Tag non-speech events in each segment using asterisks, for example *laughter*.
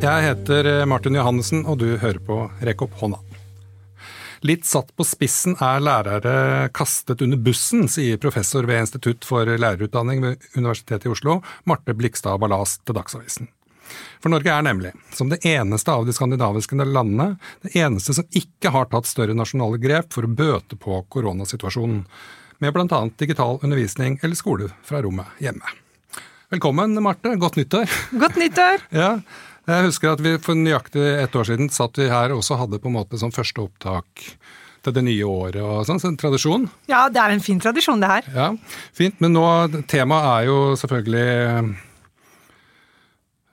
Jeg heter Martin Johannessen, og du hører på Rekk opp hånda. Litt satt på spissen er lærere kastet under bussen, sier professor ved Institutt for lærerutdanning ved Universitetet i Oslo, Marte Blikstad Ballas til Dagsavisen. For Norge er nemlig, som det eneste av de skandinaviske landene, det eneste som ikke har tatt større nasjonale grep for å bøte på koronasituasjonen, med bl.a. digital undervisning eller skole fra rommet hjemme. Velkommen, Marte. Godt nyttår. Godt nyttår. *laughs* Ja, jeg husker at vi for nøyaktig ett år siden satt vi her og også hadde på en måte sånn første opptak til det nye året og sånn, så en tradisjon. Ja, det er en fin tradisjon, det her. Ja, fint. Men nå, temaet er jo selvfølgelig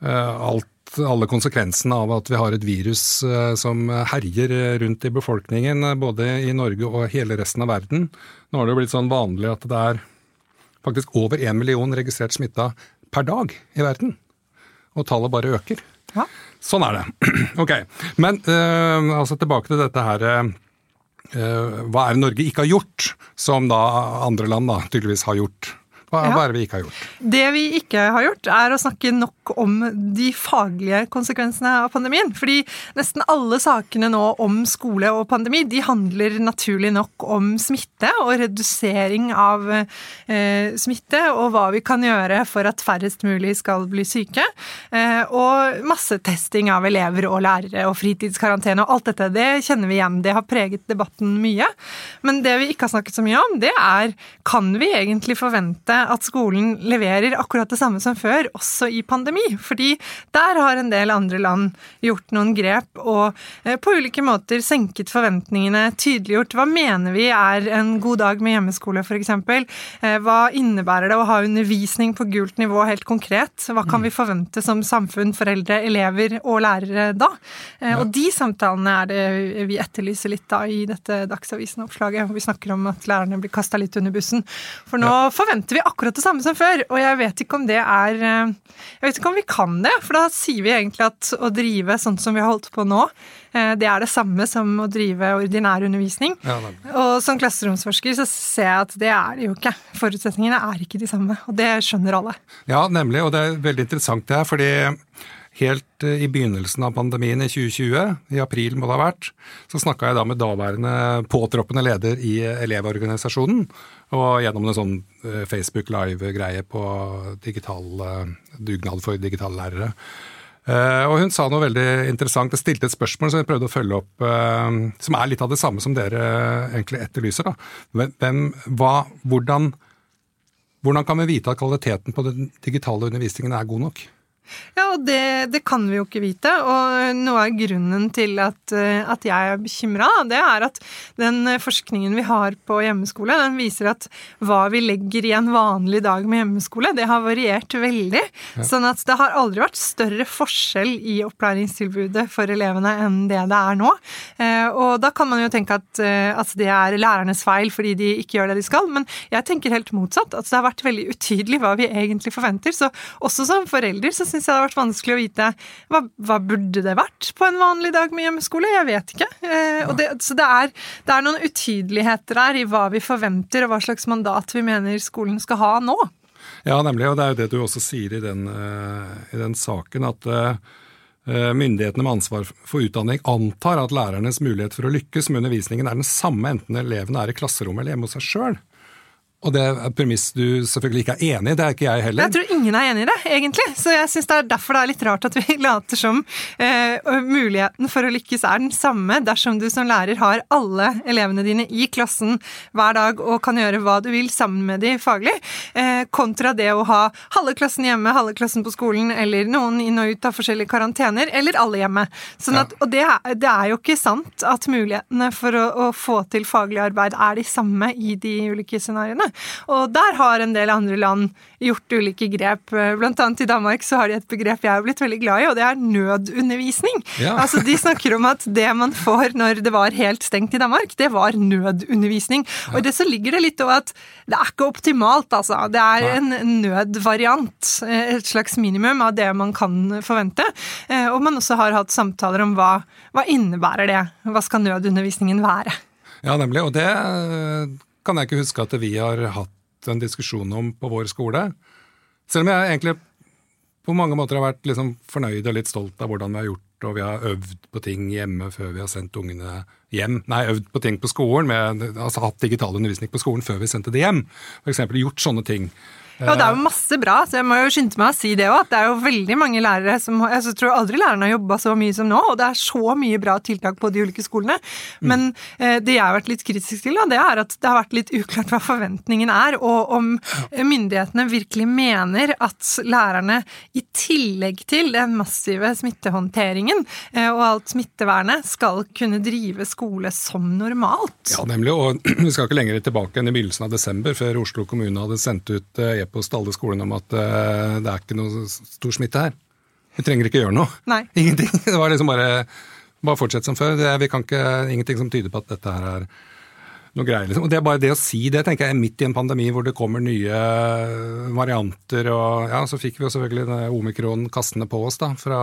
uh, alt alle konsekvensene av at vi har et virus uh, som herjer rundt i befolkningen, både i Norge og hele resten av verden. Nå har det jo blitt sånn vanlig at det er faktisk over én million registrert smitta per dag i verden. Og tallet bare øker. Ja. Sånn er det. *clears throat* ok. Men uh, altså tilbake til dette her. Uh, hva er det Norge ikke har gjort, som da andre land da tydeligvis har gjort? Hva, ja. hva, er det vi ikke har gjort? Det vi ikke har gjort, er å snakke nok om de faglige konsekvensene av pandemien. Fordi nesten alle sakene nå om skole og pandemi de handler naturlig nok om smitte og redusering av eh, smitte, og hva vi kan gjøre for at færrest mulig skal bli syke. Eh, og massetesting av elever og lærere og fritidskarantene og alt dette. Det kjenner vi igjen. Det har preget debatten mye. Men det vi ikke har snakket så mye om, det er kan vi egentlig forvente at skolen leverer akkurat det samme som før, også i pandemi. Fordi der har en del andre land gjort noen grep og eh, på ulike måter senket forventningene, tydeliggjort hva mener vi er en god dag med hjemmeskole, f.eks. Eh, hva innebærer det å ha undervisning på gult nivå helt konkret? Hva kan vi forvente som samfunn, foreldre, elever og lærere da? Eh, og de samtalene er det vi etterlyser litt da i dette Dagsavisen-oppslaget, hvor vi snakker om at lærerne blir kasta litt under bussen. For nå forventer vi akkurat det samme som før. Og jeg vet ikke om det er eh, Jeg vet ikke om vi kan det, for da sier vi egentlig at å drive sånn som vi har holdt på nå, eh, det er det samme som å drive ordinær undervisning. Ja, og som klasseromsforsker så ser jeg at det er det jo ikke. Forutsetningene er ikke de samme, og det skjønner alle. Ja, nemlig, og det er veldig interessant det her, fordi Helt eh, i begynnelsen av pandemien i 2020, i april må det ha vært, så snakka jeg da med daværende påtroppende leder i Elevorganisasjonen, og gjennom en sånn eh, Facebook Live-greie på digital eh, dugnad for digitale lærere. Og hun sa noe veldig interessant. Jeg stilte et spørsmål som jeg prøvde å følge opp, som er litt av det samme som dere egentlig etterlyser. Da. Hvem, hva, hvordan, hvordan kan vi vite at kvaliteten på den digitale undervisningen er god nok? Ja, og det, det, kan vi jo ikke vite. Og noe av grunnen til at, eh, at jeg er bekymra, det er at den forskningen vi har på hjemmeskole, den viser at hva vi legger i en vanlig dag med hjemmeskole, det har variert veldig. Ja. Sånn at det har aldri vært større forskjell i opplæringstilbudet for elevene enn det det er nå. Eh, og da kan man jo tenke at, eh, at det er lærernes feil fordi de ikke gjør det de skal, men jeg tenker helt motsatt. At det har vært veldig utydelig hva vi egentlig forventer. Så også som forelder så syns jeg det har vært vanskelig å vite hva, hva, burde det vært på en vanlig dag med hjemmeskole. Jeg vet ikke. Eh, det, så det er, det er, noen utydeligheter her i hva vi forventer, og hva slags mandat vi mener skolen skal ha nå. Ja, nemlig. Og det er jo det du også sier i den, uh, i den saken, at uh, Myndighetene med ansvar for utdanning antar at lærernes mulighet for å lykkes med undervisningen er den samme enten elevene er i klasserommet eller hjemme hos seg sjøl. Og det er et premiss du selvfølgelig ikke er enig i. Det er ikke jeg heller. Jeg tror ingen er enig i det, egentlig. Så jeg syns det er derfor det er litt rart at vi *laughs* later som eh, muligheten for å lykkes er den samme dersom du som lærer har alle elevene dine i klassen hver dag og kan gjøre hva du vil sammen med de faglig, eh, kontra det å ha halve klassen hjemme, halve klassen på skolen, eller noen inn og ut av forskjellige karantener, eller alle hjemme. Sånn at, og det, det, er jo ikke sant at mulighetene for å, å få til faglig arbeid er de samme i de ulike scenarioene. Og der har en del andre land gjort ulike grep. Blant annet i Danmark så har de et begrep jeg har blitt veldig glad i, og det er nødundervisning. Ja. *laughs* Altså De snakker om at det man får når det var helt stengt i Danmark, det var nødundervisning. Og i det så ligger det litt òg at det er ikke optimalt, altså. Det er en nødvariant. Et slags minimum av det man kan forvente. Eh, og man også har hatt samtaler om hva, hva innebærer det? Hva skal nødundervisningen være? Ja, nemlig. Og det kan jeg ikke huske at vi har hatt en diskusjon om på vår skole. Selv om jeg egentlig på mange måter har vært liksom fornøyd og litt stolt av hvordan vi har gjort og vi har øvd på ting hjemme før vi har sendt ungene hjem. Nei, øvd på ting på skolen, med, altså hatt digital undervisning på skolen før vi sendte det hjem. F.eks. gjort sånne ting. Ja, og det er jo masse bra, så jeg må jo skynde meg å si det òg. At det er jo veldig mange lærere som Jeg tror aldri lærerne har jobba så mye som nå, og det er så mye bra tiltak på de ulike skolene. Men eh, det jeg har vært litt kritisk til, da, det er at det har vært litt uklart hva forventningen er, og om myndighetene virkelig mener at lærerne, i tillegg til den massive smittehåndteringen eh, og alt smittevernet, skal kunne drive skole som normalt. Ja, nemlig. Og *clears throat* vi skal ikke lenger tilbake enn i begynnelsen av desember, før Oslo kommune hadde sendt ut e e-post til alle skolene om at uh, det er ikke noe stor smitte her. Vi trenger ikke gjøre noe. Nei. *laughs* Ingenting. Det var liksom bare bare fortsett som før. Det, vi kan ikke, ingenting som tyder på at dette her er noe greier. Liksom. Og det er bare det å si det, tenker jeg, midt i en pandemi hvor det kommer nye varianter og Ja, så fikk vi jo selvfølgelig omikron kastende på oss, da, fra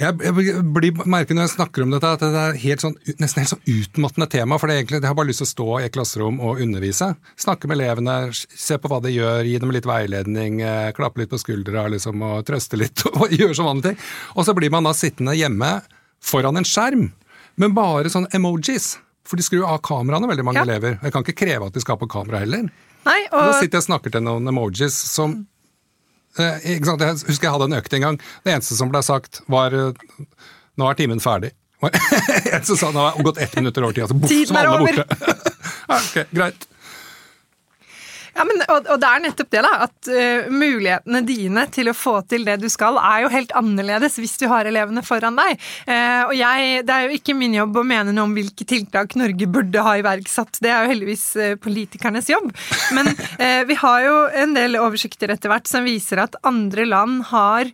jeg, jeg blir, merker når jeg snakker om dette at det er helt sånn, nesten helt sånn utmattende tema. for det egentlig, Jeg har bare lyst til å stå i et klasserom og undervise. Snakke med elevene, se på hva de gjør, gi dem litt veiledning, eh, klappe litt på skuldra liksom, og trøste litt. *laughs* og gjøre sånn vanlige ting. Og så blir man da sittende hjemme foran en skjerm med bare sånne emojis. For de skrur av kameraene, veldig mange Ja. elever. Jeg kan ikke kreve at de skal på kamera heller. Nei, Og da sitter jeg og snakker til noen emojis som? Jeg husker jeg hadde en økt en gang. Det eneste som ble sagt, var eh, Nå er timen ferdig. *laughs* En som sa nå har gått ett minutt over tida, så boff, så alle er borte. *laughs* ja, ok, greit. Ja, men, og, og det er nettopp det, da. At uh, mulighetene dine til å få til det du skal, er jo helt annerledes hvis du har elevene foran deg. Uh, og jeg, Det er jo ikke min jobb å mene noe om hvilke tiltak Norge burde ha iverksatt. Det er jo heldigvis uh, politikernes jobb. Men vi har jo en del oversikter etter hvert som viser at andre land har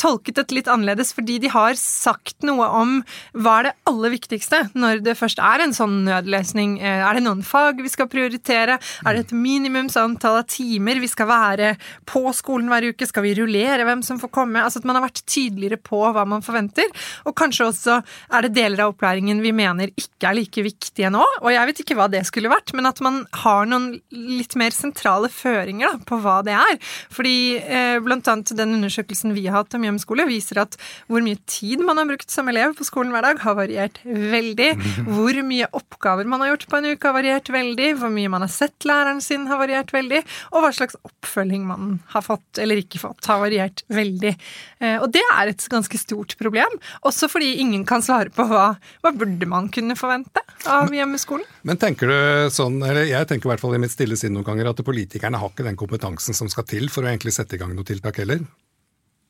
tolket dette litt annerledes, fordi de har sagt noe om hva er det aller viktigste når det først er en sånn nødløsning. Eh, Er det noen fag vi skal prioritere? Er det et minimumsantall av timer vi skal være på skolen hver uke? Skal vi rullere hvem som får komme? Altså at man har vært tydeligere på hva man forventer. Og kanskje også er det deler av opplæringen vi mener ikke er like viktige nå. Og jeg vet ikke hva det skulle vært, men at man har noen litt mer sentrale føringer da, på hva det er. Fordi eh, blant annet den undersøkelsen vi har hatt om hjemmeskole, viser at hvor mye tid man har brukt som elev på skolen hver dag, har variert veldig. Hvor mye oppgaver man har gjort på en uke, har variert veldig. Hvor mye man har sett læreren sin, har variert veldig. Og hva slags oppfølging man har fått eller ikke fått, har variert veldig. Eh, Og det er et ganske stort problem. Også fordi ingen kan svare på hva, hva burde man kunne forvente av hjemmeskolen. Men tenker du sånn, eller jeg tenker i hvert fall i mitt stille sinn noen ganger, at politikerne har ikke den kompetansen som skal til for å egentlig sette i gang noe tiltak heller?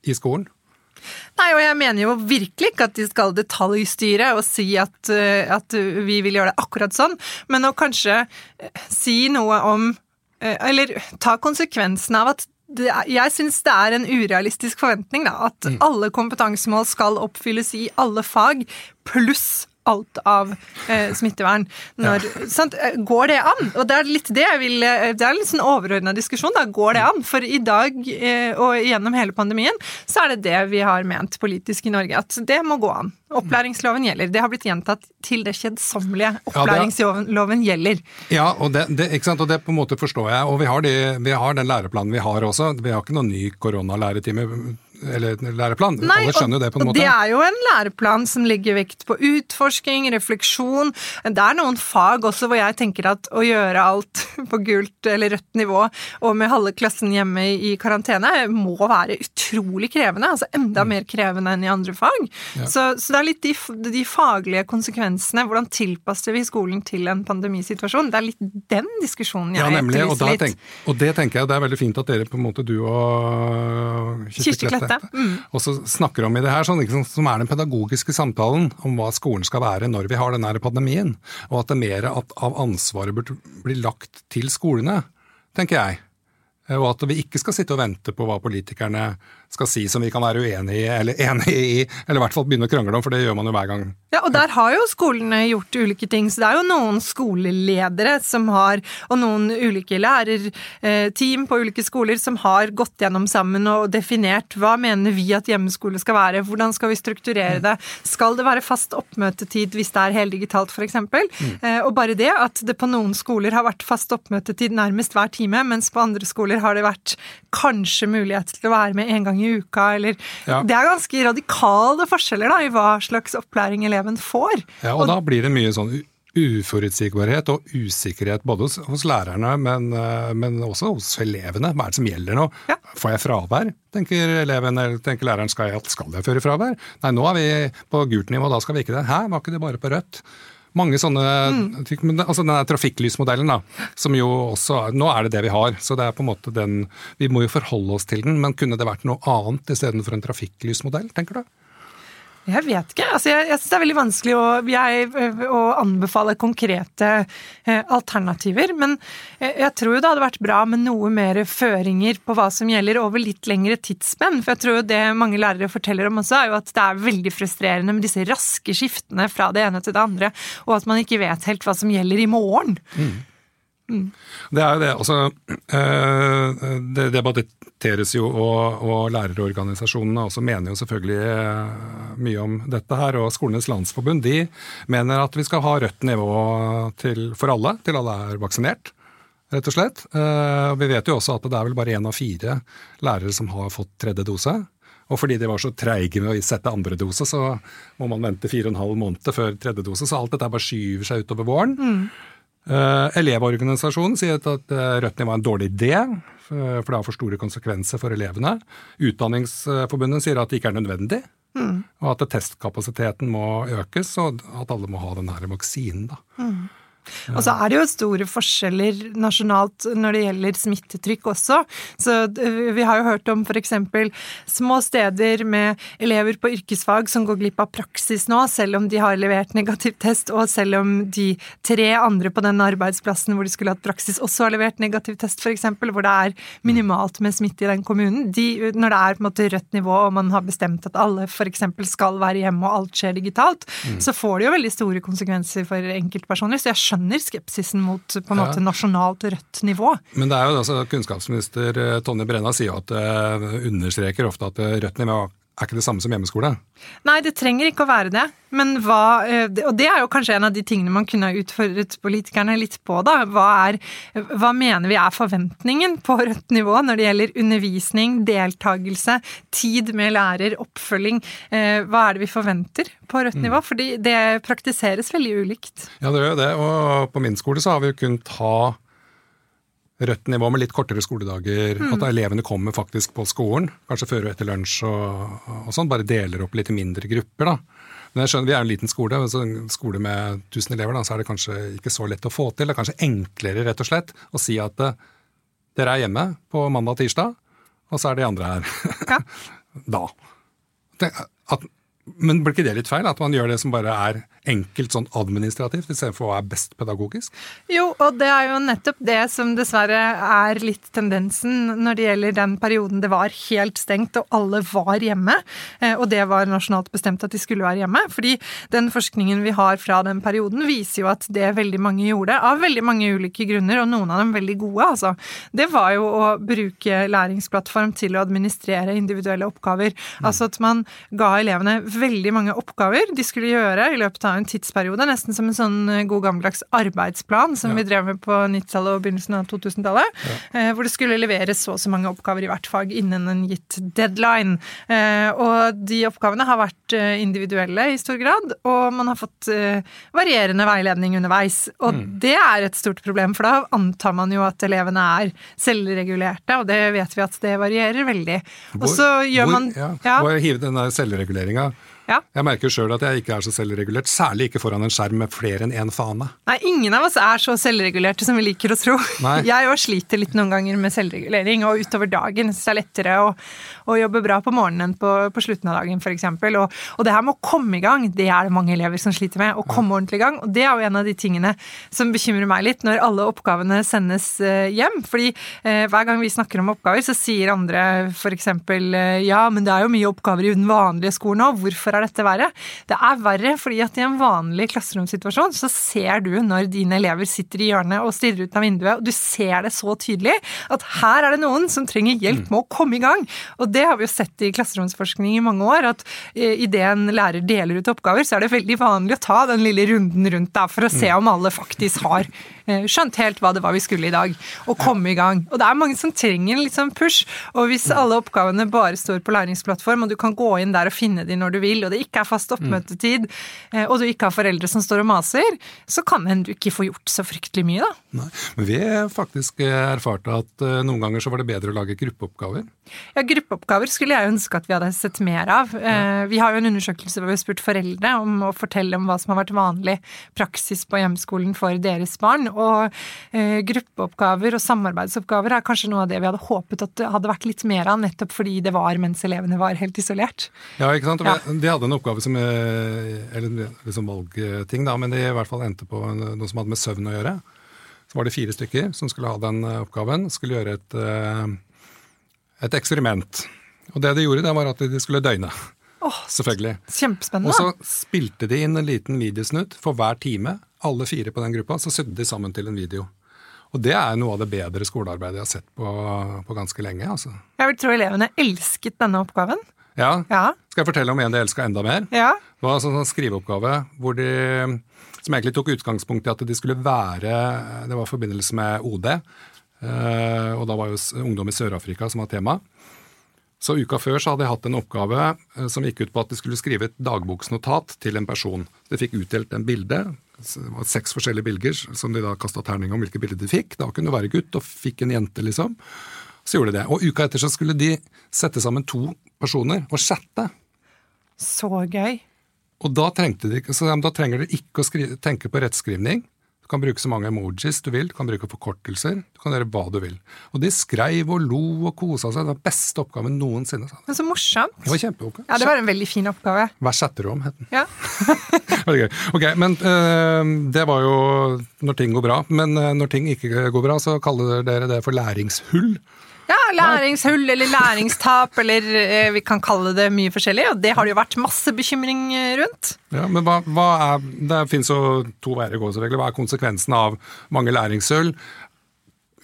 I skolen? Nei, og jeg mener jo virkelig ikke at de skal detaljstyre og si at, eh, at vi vil gjøre det akkurat sånn, men å kanskje eh, si noe om eh, Eller ta konsekvensen av at jeg syns det er en urealistisk forventning da, at alle kompetansemål skal oppfylles i alle fag, pluss alt av eh, smittevern. Når, *laughs* sant? Eh, Går det an? Og det er litt det jeg vil eh, Det er en litt sånn overordna diskusjon. Da. Går det an? For i dag eh, og gjennom hele pandemien så er det det vi har ment politisk i Norge, at det må gå an. Opplæringsloven gjelder. Det har blitt gjentatt til det kjedsommelige. Opplæringsloven gjelder. Ja, og det, det, og det på en måte forstår jeg. Og vi har, de, vi har den læreplanen vi har også. Vi har ikke noen ny koronalæretime eller læreplan. Alle skjønner jo det på en måte. Det er jo en læreplan som ligger vekt på utforsking, refleksjon. Det er noen fag også hvor jeg tenker at å gjøre alt *laughs* på gult eller rødt nivå og med halve klassen hjemme i karantene må være utrolig krevende. Altså enda Mm. mer krevende enn i andre fag. Så, så det er litt de, de faglige konsekvensene. Hvordan tilpasser vi skolen til en pandemisituasjon? Det er litt den diskusjonen jeg Ja, nemlig. Og, litt. tenk, og det tenker jeg det er veldig fint at dere, på en måte du og Kirsti Klette, Mm. også snakker om i det her, sånn, liksom, som er den pedagogiske samtalen om hva skolen skal være når vi har denne pandemien. Og at det mer av ansvaret burde bli lagt til skolene, tenker jeg. Og at vi ikke skal sitte og vente på hva politikerne skal si som vi kan være uenige i, eller *laughs* enige i, eller i hvert fall begynne å krangle om, for det gjør man jo hver gang. Ja, og der har jo skolene gjort ulike ting. Så det er jo noen skoleledere som har, og noen ulike lærerteam på ulike skoler som har gått gjennom sammen og definert hva mener vi at hjemmeskole skal være, hvordan skal vi strukturere det, skal det være fast oppmøtetid hvis det er heldigitalt f.eks., mm. Eh, og bare det at det på noen skoler har vært fast oppmøtetid nærmest hver time, mens på andre skoler har det vært kanskje mulighet til å være med en gang i uka, eller ja. Det er ganske radikale forskjeller da, i hva slags opplæring eleven får. Ja, og, og da blir det mye sånn uforutsigbarhet og usikkerhet både hos, hos lærerne, men, eh, men, også hos elevene. Hva er det som gjelder nå? Ja. Får jeg fravær? Tenker eleven eller tenker læreren skal jeg, skal jeg føre fravær? Nei, nå er vi på gult nivå, da skal vi ikke det. Hæ, var ikke det bare på rødt? Mange sånne mm. altså Den trafikklysmodellen, da, som jo også Nå er det det vi har, så det er på en måte den Vi må jo forholde oss til den, men kunne det vært noe annet istedenfor en trafikklysmodell, tenker du? Jeg vet ikke. Altså, jeg, jeg syns det er veldig vanskelig å, jeg, å anbefale konkrete eh, alternativer. Men jeg, jeg, tror jo det hadde vært bra med noe mer føringer på hva som gjelder over litt lengre tidsspenn. For jeg tror jo det mange lærere forteller om også, er jo at det er veldig frustrerende med disse raske skiftene fra det ene til det andre, og at man ikke vet helt hva som gjelder i morgen. Mm. Mm. Det er jo det. Altså, øh, det debatteres jo, og, og lærerorganisasjonene også mener jo selvfølgelig øh, mye om dette her. Og Skolenes landsforbund de mener at vi skal ha rødt nivå til, for alle, til alle er vaksinert. Rett og slett. Uh, vi vet jo også at det er vel bare én av fire lærere som har fått tredje dose. Og fordi de var så treige med å sette andre dose, så må man vente fire og en halv måned før tredje dose. Så alt dette bare skyver seg utover våren. Mm. Uh, Elevorganisasjonen sier at uh, rødt nivå er en dårlig idé, for, for det har for store konsekvenser for elevene. Utdanningsforbundet sier at det ikke er nødvendig, mm. og at testkapasiteten må økes, og at alle må ha denne vaksinen. da. Mm. Og så er det jo store forskjeller nasjonalt når det gjelder smittetrykk også. Så vi har jo hørt om f.eks. små steder med elever på yrkesfag som går glipp av praksis nå, selv om de har levert negativ test, og selv om de tre andre på den arbeidsplassen hvor de skulle hatt praksis, også har levert negativ test, f.eks., hvor det er minimalt med smitte i den kommunen. De, når det er på en måte rødt nivå og man har bestemt at alle f.eks. skal være hjemme og alt skjer digitalt, mm. så får det jo veldig store konsekvenser for enkeltpersoner. Så jeg skjønner skjønner skepsisen mot på en måte nasjonalt rødt nivå. Men det er jo altså, kunnskapsminister eh, Tonje Brenna sier at uh, understreker ofte at uh, rødt nivå er ikke det samme som hjemmeskole? Nei, det trenger ikke å være det. Men hva, og det er jo kanskje en av de tingene man kunne utfordret politikerne litt på, da. Hva, er, hva mener vi er forventningen på rødt nivå når det gjelder undervisning, deltakelse, tid med lærer, oppfølging? Hva er det vi forventer på rødt mm. nivå? Fordi det praktiseres veldig ulikt. Ja, det gjør det. Og på min skole så har vi jo kunnet ha rødt nivå med litt kortere skoledager. Mm. At elevene kommer faktisk på skolen, kanskje før og etter lunsj og, og sånn. Bare deler opp litt i mindre grupper, da. Men jeg skjønner, Vi er en liten skole, så en skole med 1000 elever, da, så er det kanskje ikke så lett å få til. Det er kanskje enklere rett og slett å si at uh, dere er hjemme på mandag og tirsdag, og så er de andre her ja. *laughs* da. At men blir ikke det litt feil? At man gjør det som bare er enkelt sånn administrativt, istedenfor hva er best pedagogisk? Jo, og det er jo nettopp det som dessverre er litt tendensen når det gjelder den perioden det var helt stengt og alle var hjemme, eh, og det var nasjonalt bestemt at de skulle være hjemme. Fordi den forskningen vi har fra den perioden viser jo at det veldig mange gjorde, av veldig mange ulike grunner, og noen av dem veldig gode, altså, det var jo å bruke læringsplattform til å administrere individuelle oppgaver. Mm. Altså at man ga elevene veldig mange oppgaver de skulle gjøre i løpet av en tidsperiode. Nesten som en sånn eh, god gammeldags arbeidsplan som ja. vi drev med på 90-tallet og begynnelsen av 2000-tallet. Ja. Eh, hvor det skulle leveres så og så mange oppgaver i hvert fag innen en gitt deadline. Eh, og de oppgavene har vært individuelle i stor grad, og man har fått varierende veiledning underveis. Og mm. det er et stort problem, for da antar man jo at elevene er selvregulerte, og det vet vi at det varierer veldig. Hvor, og så gjør hvor, man ja, ja. Hvor hive den der selvreguleringa Ja. Jeg merker sjøl at jeg ikke er så selvregulert, særlig ikke foran en skjerm med flere enn én fane. Nei, ingen av oss er så selvregulerte som vi liker å tro. Nei. *laughs* Jeg òg sliter litt noen ganger med selvregulering, og utover dagen så er lettere å, å jobbe bra på morgenen enn på, på slutten av dagen, f.eks. Og, og det her med å komme i gang, det er det mange elever som sliter med. Å komme ordentlig i gang. Og det er jo en av de tingene som bekymrer meg litt, når alle oppgavene sendes eh, hjem. Fordi eh, hver gang vi snakker om oppgaver, så sier andre f.eks. Eh, ja, men det er jo mye oppgaver i den vanlige skolen òg, hvorfor er dette verre? Det er verre fordi at i en vanlig klasseromsituasjon så ser du når dine elever sitter i hjørnet og stirrer ut av vinduet, og du ser det så tydelig at her er det noen som trenger hjelp med å komme i gang. Og det har vi jo sett i klasseromsforskning i mange år, at i idet en lærer deler ut oppgaver, så er det veldig vanlig å ta den lille runden rundt der for å se om alle faktisk har eh, skjønt helt hva det var vi skulle i dag, og komme i gang. Og det er mange som trenger en litt sånn push, og hvis alle oppgavene bare står på læringsplattform, og du kan gå inn der og finne de når du vil, og det ikke er fast oppmøtetid, eh, og du ikke har foreldre som står og maser, så kan hende du ikke få gjort så fryktelig mye, da. Nei. Men vi faktisk erfarte at eh, noen ganger så var det bedre å lage gruppeoppgaver. Ja, Gruppeoppgaver skulle jeg ønske at vi hadde sett mer av. Ja. Vi har jo en undersøkelse hvor vi har spurt foreldre om å fortelle om hva som har vært vanlig praksis på hjemskolen for deres barn. Og eh, gruppeoppgaver og samarbeidsoppgaver er kanskje noe av det vi hadde håpet at det hadde vært litt mer av, nettopp fordi det var mens elevene var helt isolert. Ja, ikke sant? Ja. De hadde en oppgave som eh, Eller liksom valgting, da, men de i hvert fall endte på noe som hadde med søvn å gjøre. Så var det fire stykker som skulle ha den eh, oppgaven. Skulle gjøre et, eh, et eksperiment. Og det de gjorde, det var at de skulle døgne. Åh, *laughs* Selvfølgelig. Kjempespennende. Og så spilte de inn en liten videosnutt for hver time. Alle fire på den gruppa, så sydde de sammen til en video. Og det er noe av det bedre skolearbeidet jeg har sett på, på ganske lenge. altså. Jeg vil tro elevene elsket denne oppgaven. Ja, Ja. Skal jeg fortelle om en de elska enda mer? Ja. Det var en sånn skriveoppgave hvor de, som egentlig tok utgangspunkt i at de skulle være Det var i forbindelse med OD, eh, og da var jo ungdom i Sør-Afrika som var tema. Så uka før så hadde jeg hatt en oppgave eh, som gikk ut på at de skulle skrive et dagboksnotat til en person. De fikk utdelt en bilde, det var seks forskjellige bilder som de da kasta terning om hvilke bilder de fikk. Da kunne det være gutt, og fikk en jente, liksom. Så gjorde de det. Og uka etter så skulle de sette sammen to personer og chatte. Så gøy. Og da, trengte de, da trenger du ikke å skrive, tenke på rettskrivning. Du kan bruke så mange emojis du vil, du kan bruke forkortelser, du kan gjøre hva du vil. Og de skreiv og lo og kosa seg. Det var beste oppgaven noensinne. sa. Men så morsomt. Det var kjempeoppgave. Ja, det var en veldig fin oppgave. Hva chatter du om, het den. Ja. *laughs* Veldig gøy. Ok, men øh, det var jo når ting går bra. Men øh, når ting ikke går bra, så kaller dere det for læringshull. Ja, læringshull eller læringstap, eller eh, vi kan kalle det mye forskjellig. Og det har det jo vært masse bekymring eh, rundt. Ja, men hva, hva er, Det finnes jo to veier å gå, selvfølgelig. Hva er konsekvensen av mange læringshull?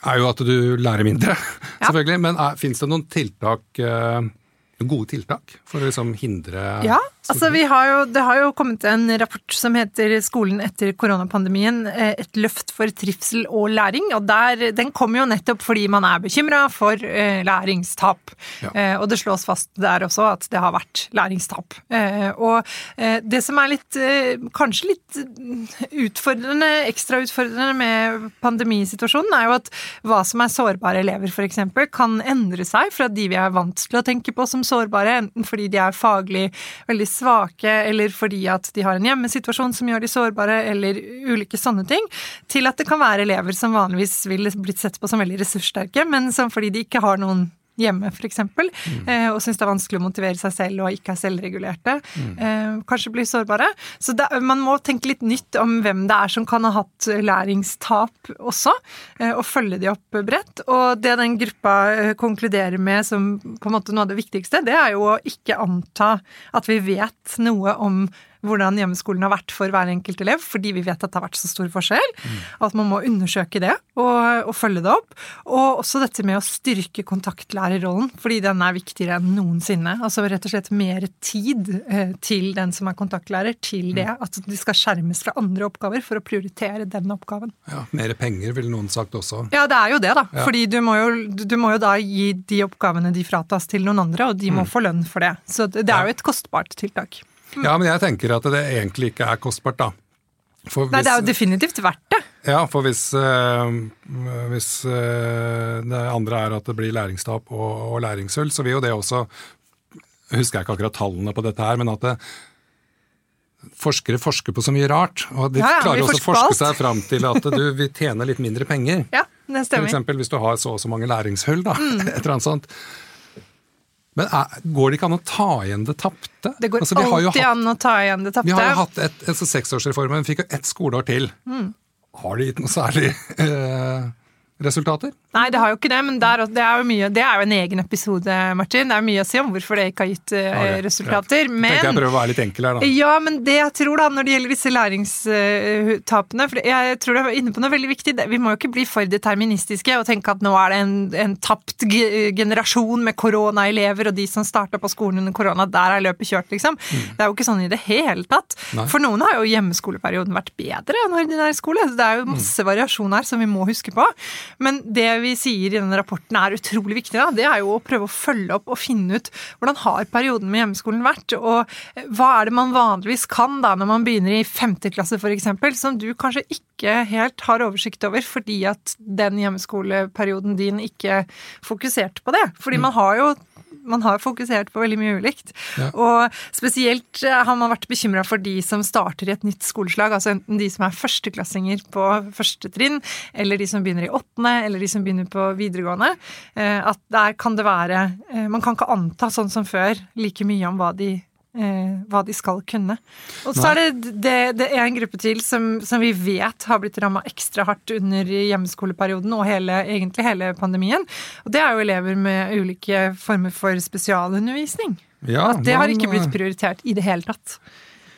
Er jo at du lærer mindre, *laughs* selvfølgelig. Men fins det noen tiltak, eh, gode tiltak for å liksom hindre Ja, altså vi har jo, Det har jo kommet en rapport som heter 'Skolen etter koronapandemien. eh, Et løft for trivsel og læring'. og der, Den kommer jo nettopp fordi man er bekymra for eh, læringstap. Ja. Eh, og det slås fast der også at det har vært læringstap. Eh, og eh, det som er litt eh, kanskje litt utfordrende, ekstra utfordrende med pandemisituasjonen, er jo at hva som er sårbare elever, f.eks., kan endre seg fra de vi er vant til å tenke på som sårbare, enten fordi de er faglig veldig svake, eller fordi at de har en hjemmesituasjon som gjør de sårbare, eller ulike sånne ting, til at det kan være elever som vanligvis ville blitt sett på som veldig ressurssterke, men som fordi de ikke har noen hjemme, f.eks., eh, og syns det er vanskelig å motivere seg selv og ikke er selvregulerte, eh, kanskje blir sårbare. Så det, man må tenke litt nytt om hvem det er som kan ha hatt læringstap også, eh, og følge de opp bredt. Og det den gruppa konkluderer med som på en måte noe av det viktigste, det er jo å ikke anta at vi vet noe om hvordan hjemmeskolen har vært for hver enkelt elev, fordi vi vet at det har vært så stor forskjell. At man må undersøke det og, og følge det opp. Og også dette med å styrke kontaktlærerrollen, fordi den er viktigere enn noensinne. Altså rett og slett mer tid eh, til den som er kontaktlærer, til det at de skal skjermes fra andre oppgaver for å prioritere den oppgaven. Ja, Mer penger, ville noen sagt også. Ja, det er jo det, da. Ja. Fordi du må, jo, du må jo da gi de oppgavene de fratas til noen andre, og de må få lønn for det. Så det, det er jo et kostbart tiltak. Ja, men jeg tenker at det egentlig ikke er kostbart, da. For Nei, det er jo definitivt verdt det. Ja, for hvis, øh, hvis øh, det andre er at det blir læringstap og, og læringshull, så vil jo det også Husker jeg ikke akkurat tallene på dette her, men at det, forskere forsker på så mye rart, og de Ja, ja, klarer også å forske seg fram til at du vil tjene litt mindre penger. *laughs* Ja, det For stemmer. eksempel hvis du har så og så mange læringshull, da. Mm. *laughs* Et eller annet sånt. Men er, går det ikke an å ta igjen det tapte? Det går Altså, alltid hatt- an å ta igjen det tapte. Vi har jo hatt et, altså seksårsreformen, fikk jo ett skoleår til. Mm. Har det gitt noe særlig *laughs* eh, resultater? Nei, det har jo ikke det, men der, det, er jo mye, det er jo en egen episode, Martin. Det er mye å si om hvorfor det ikke har gitt eh, det- resultater. Tenker jeg prøver å være litt enkel her, da. Ja, men det jeg tror da, når det gjelder disse læringstapene For jeg tror du er inne på noe veldig viktig. Vi må jo ikke bli for deterministiske og tenke at nå er det en, en tapt generasjon med koronaelever, og de som starta på skolen under korona, der er løpet kjørt, liksom. Det er jo ikke sånn i det hele tatt. Nei. For noen har jo hjemmeskoleperioden vært bedre enn ordinær skole. Så det er jo masse variasjon her som vi må huske på. Men det vi sier i denne rapporten er utrolig viktig, da, det er jo å prøve å følge opp og finne ut hvordan har perioden med hjemmeskolen vært, og hva er det man vanligvis kan da når man begynner i femte klasse f.eks., som du kanskje ikke helt har oversikt over fordi at den hjemmeskoleperioden din ikke fokuserte på det. Fordi man har jo man har fokusert på veldig mye ulikt. Ja. Og spesielt eh, har man vært bekymra for de som starter i et nytt skoleslag. Altså enten de som er førsteklassinger på første trinn, eller de som begynner i åttende, eller de som begynner på videregående. Eh, At der kan det være eh, Man kan ikke anta sånn som før like mye om hva de hva de skal kunne. Og så er det, det, det er en gruppe til som, som vi vet har blitt ramma ekstra hardt under hjemmeskoleperioden og hele, egentlig hele pandemien. Og det er jo elever med ulike former for spesialundervisning. Ja, At det har ikke blitt eh, prioritert i det hele tatt.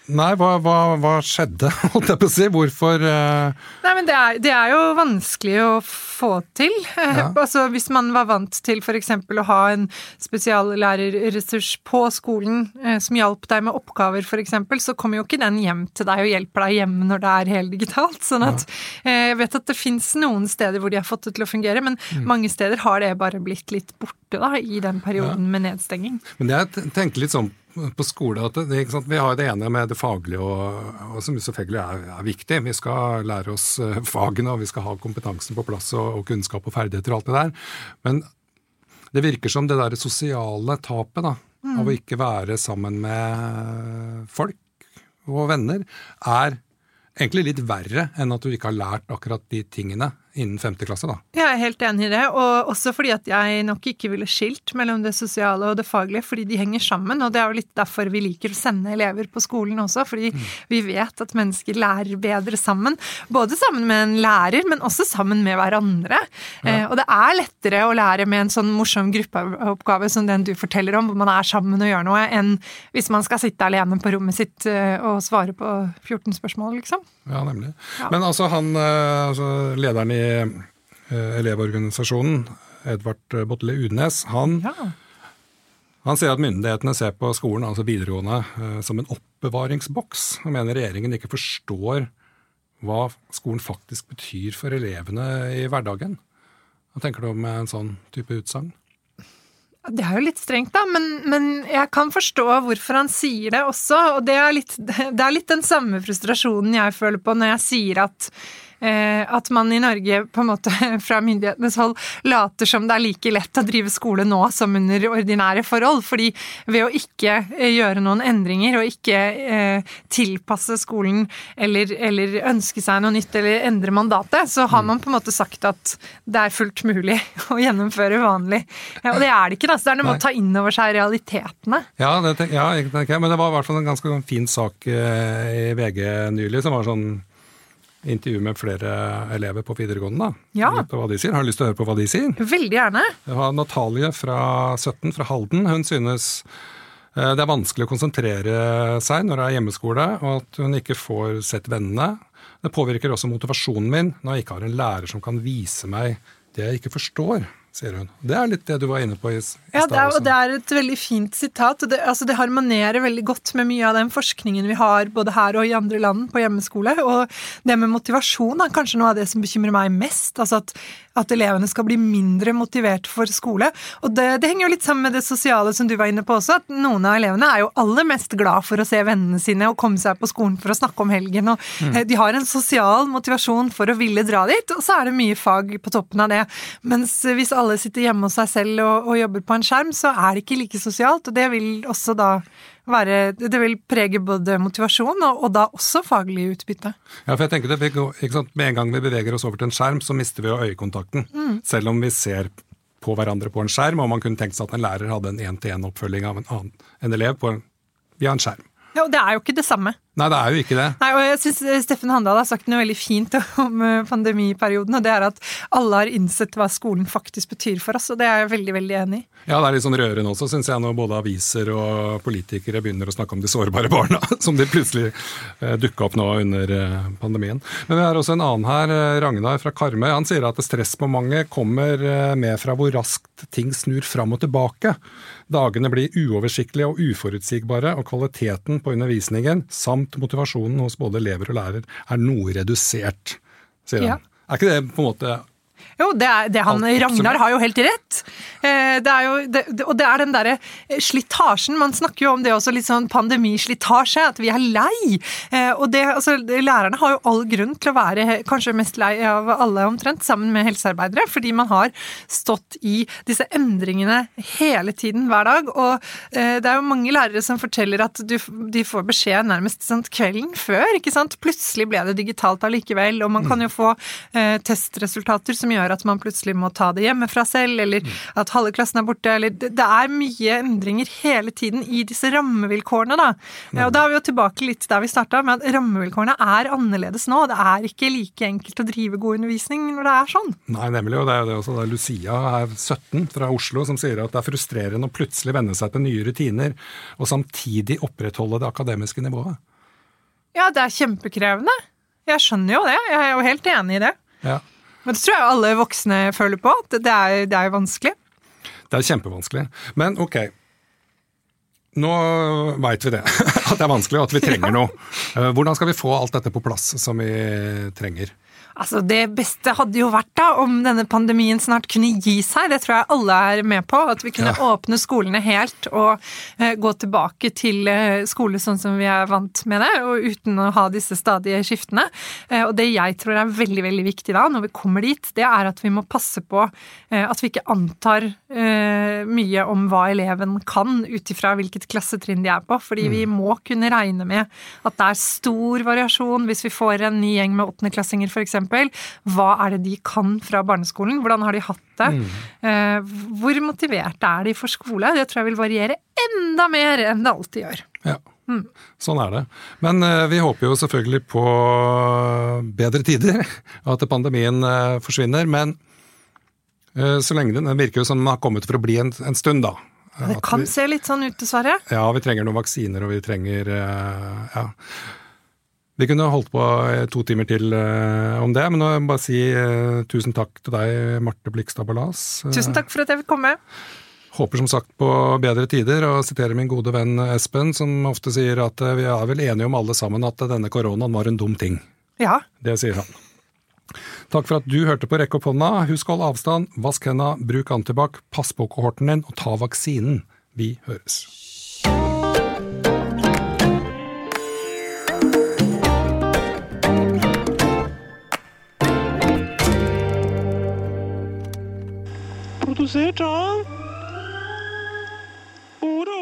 Nei, hva, hva, hva skjedde, *laughs* holdt jeg på å si? Hvorfor uh... Nei, men det er, det er jo vanskelig å få til. *laughs* Ja. Altså, hvis man var vant til f.eks. å ha en spesiallærerressurs på skolen eh, som hjalp deg med oppgaver f.eks., så kommer jo ikke den hjem til deg og hjelper deg hjemme når det er heldigitalt. Sånn at eh, jeg vet at det fins noen steder hvor de har fått det til å fungere, men Mm. mange steder har det bare blitt litt borte da, i den perioden med nedstenging. Men jeg tenker litt sånn på skole at det? Vi har det ene med det faglige, og, og som selvfølgelig er, er viktig. Vi skal lære oss eh, fagene, og vi skal ha kompetansen på plass og, og kunnskap og ferdigheter og alt det der. Men det virker som det der sosiale tapet da, av å ikke være sammen med folk og venner, er egentlig litt verre enn at du ikke har lært akkurat de tingene innen femte klasse. da. Jeg er helt enig i det, og også fordi at jeg nok ikke ville skilt mellom det sosiale og det faglige, fordi de henger sammen, og det er jo litt derfor vi liker å sende elever på skolen også, fordi vi vet at mennesker lærer bedre sammen, både sammen med en lærer, men også sammen med hverandre. Eh, og det er lettere å lære med en sånn morsom gruppeoppgave som den du forteller om, hvor man er sammen og gjør noe, enn hvis man skal sitte alene på rommet sitt eh, og svare på 14 spørsmål, liksom. Ja, nemlig. Ja. Men altså han, eh, altså lederen i eh, Elevorganisasjonen, Edvard Botle Udnes, han, Ja. han sier at myndighetene ser på skolen, altså videregående, eh, som en oppbevaringsboks. Han mener regjeringen ikke forstår hva skolen faktisk betyr for elevene i hverdagen. Hva tenker du om en sånn type utsagn? Det er jo litt strengt, da, men, men jeg kan forstå hvorfor han sier det også. Og det er, litt, *laughs* det er litt den samme frustrasjonen jeg føler på når jeg sier at at man i Norge på en måte *laughs* fra myndighetenes hold later som det er like lett å drive skole nå som under ordinære forhold. fordi ved å ikke eh, gjøre noen endringer og ikke eh, tilpasse skolen eller, eller ønske seg noe nytt eller endre mandatet, så har man på en måte sagt at det er fullt mulig *laughs* å gjennomføre vanlig. Og det er det ikke, da. Så det er noe med å ta inn over seg realitetene. Ja, det tenker, ja jeg men det var i hvert fall en ganske sånn fin sak eh, i VG nylig, som var sånn intervju med flere elever på videregående. da. Ja. På hva de sier. Har du lyst til å høre på hva de sier? Veldig gjerne. Det var Natalie fra 17 fra Halden. Hun synes eh, det er vanskelig å konsentrere seg når det er hjemmeskole, og at hun ikke får sett vennene. Det påvirker også motivasjonen min når jeg ikke har en lærer som kan vise meg det jeg ikke forstår, sier hun. Det er litt det du var inne på i, s- i Ja, det er, og det er et veldig fint sitat. og det, altså det harmonerer veldig godt med mye av den forskningen vi har både her og i andre land på hjemmeskole. Og det med motivasjon er kanskje noe av det som bekymrer meg mest. altså at, at elevene skal bli mindre motivert for skole. Og det, det henger jo litt sammen med det sosiale som du var inne på også. at Noen av elevene er jo aller mest glad for å se vennene sine og komme seg på skolen for å snakke om helgen. og mm. De har en sosial motivasjon for å ville dra dit, og så er det mye fag på toppen av det. Mens hvis alle sitter hjemme hos seg selv og, og jobber på en skjerm, så er det ikke like sosialt. Og det vil også da være Det vil prege både motivasjon og, og da også faglig utbytte. Ja, for jeg tenker det, ikke sant? Med en gang vi beveger oss over til en skjerm, så mister vi jo øyekontakten. Mm. Selv om vi ser på hverandre på en skjerm, og man kunne tenkt seg at en lærer hadde en én-til-én-oppfølging av en, annen, en elev en, via en skjerm. Ja, og det er jo ikke det samme. Nei, det er jo ikke det. Nei, og jeg synes eh, Steffen Handal har sagt noe veldig fint *laughs* om eh, pandemiperioden, og det er at alle har innsett hva skolen faktisk betyr for oss, og det er jeg veldig, veldig enig i. Ja, det er litt sånn rørende også, syns jeg, når både aviser og politikere begynner å snakke om de sårbare barna, *laughs* som de plutselig eh, dukka opp nå under pandemien. Men vi har også en annen her, Ragnar fra Karmøy. Han sier at stressmomentet kommer med fra hvor raskt ting snur fram og tilbake. Dagene blir uoversiktlige og uforutsigbare, og kvaliteten på undervisningen samt motivasjonen hos både elever og lærer er noe redusert, sier han. Ja. Er ikke det på en måte jo, det, er, det han, Ragnar har jo helt rett. Eh, det er jo, det, og det er den derre eh, slitasjen. Man snakker jo om det også, litt sånn pandemislitasje, at vi er lei. Eh, og det, altså, lærerne har jo all grunn til å være kanskje mest lei av alle omtrent, sammen med helsearbeidere, fordi man har stått i disse endringene hele tiden, hver dag. Og det er jo mange lærere som forteller at du, de får beskjed nærmest sånn kvelden før, ikke sant. Plutselig ble det digitalt allikevel, og man kan jo få testresultater som gjør gjør at man plutselig må ta det hjemmefra selv, eller at halve klassen er borte, eller Det er mye endringer hele tiden i disse rammevilkårene, da. Og da er vi jo tilbake litt der vi starta, med at rammevilkårene er annerledes nå. Det er ikke like enkelt å drive god undervisning når det er sånn. Nei, nemlig. Og det er jo det også. Det er Lucia er 17 fra Oslo som sier at det er frustrerende å plutselig venne seg til nye rutiner, og samtidig opprettholde det akademiske nivået. Ja, det er kjempekrevende. Jeg skjønner jo det. Jeg er jo helt enig i det. Ja. Men det tror jeg alle voksne føler på. at det er, det er vanskelig. Det er kjempevanskelig. Men ok, nå veit vi det. *laughs* At det er vanskelig, og at vi trenger noe. Eh, hvordan skal vi få alt dette på plass som vi trenger? Altså, Det beste hadde jo vært da om denne pandemien snart kunne gi seg. Det tror jeg alle er med på. At vi kunne ja. åpne skolene helt og uh, gå tilbake til uh, skole sånn som vi er vant med det, og uten å ha disse stadige skiftene. Uh, og det jeg tror er veldig veldig viktig da, når vi kommer dit, det er at vi må passe på at vi ikke antar mye om hva eleven kan ut ifra hvilket klassetrinn de er på. Fordi mm. vi må kunne regne med at det er stor variasjon hvis vi får en ny gjeng med åttendeklassinger f.eks hva er det de kan fra barneskolen? Hvordan har de hatt det? Mm. Eh, hvor motiverte er de for skole? Det tror jeg vil variere enda mer enn det alltid gjør. Ja. Mm. Sånn er det. Men uh, vi håper jo selvfølgelig på bedre tider, *laughs* at pandemien uh, forsvinner. Men uh, så lenge den, den virker jo som den har kommet for å bli en, en stund, da. Det kan vi, se litt sånn ut, dessverre. Ja, vi trenger noen vaksiner, og vi trenger ja. Vi kunne holdt på to timer til uh, om det, men nå vil jeg bare si uh, tusen takk til deg, Marte Blikstad Ballas. Tusen takk for at jeg fikk komme. Håper som sagt på bedre tider, og siterer min gode venn Espen, som ofte sier at vi er vel enige om alle sammen at denne koronaen var en dum ting. Ja. Det sier han. Takk for at du hørte på Rekk opp hånda. Husk å holde avstand, vask henda, bruk antibac, pass på kohorten din, og ta vaksinen. Vi høres. tudo seja por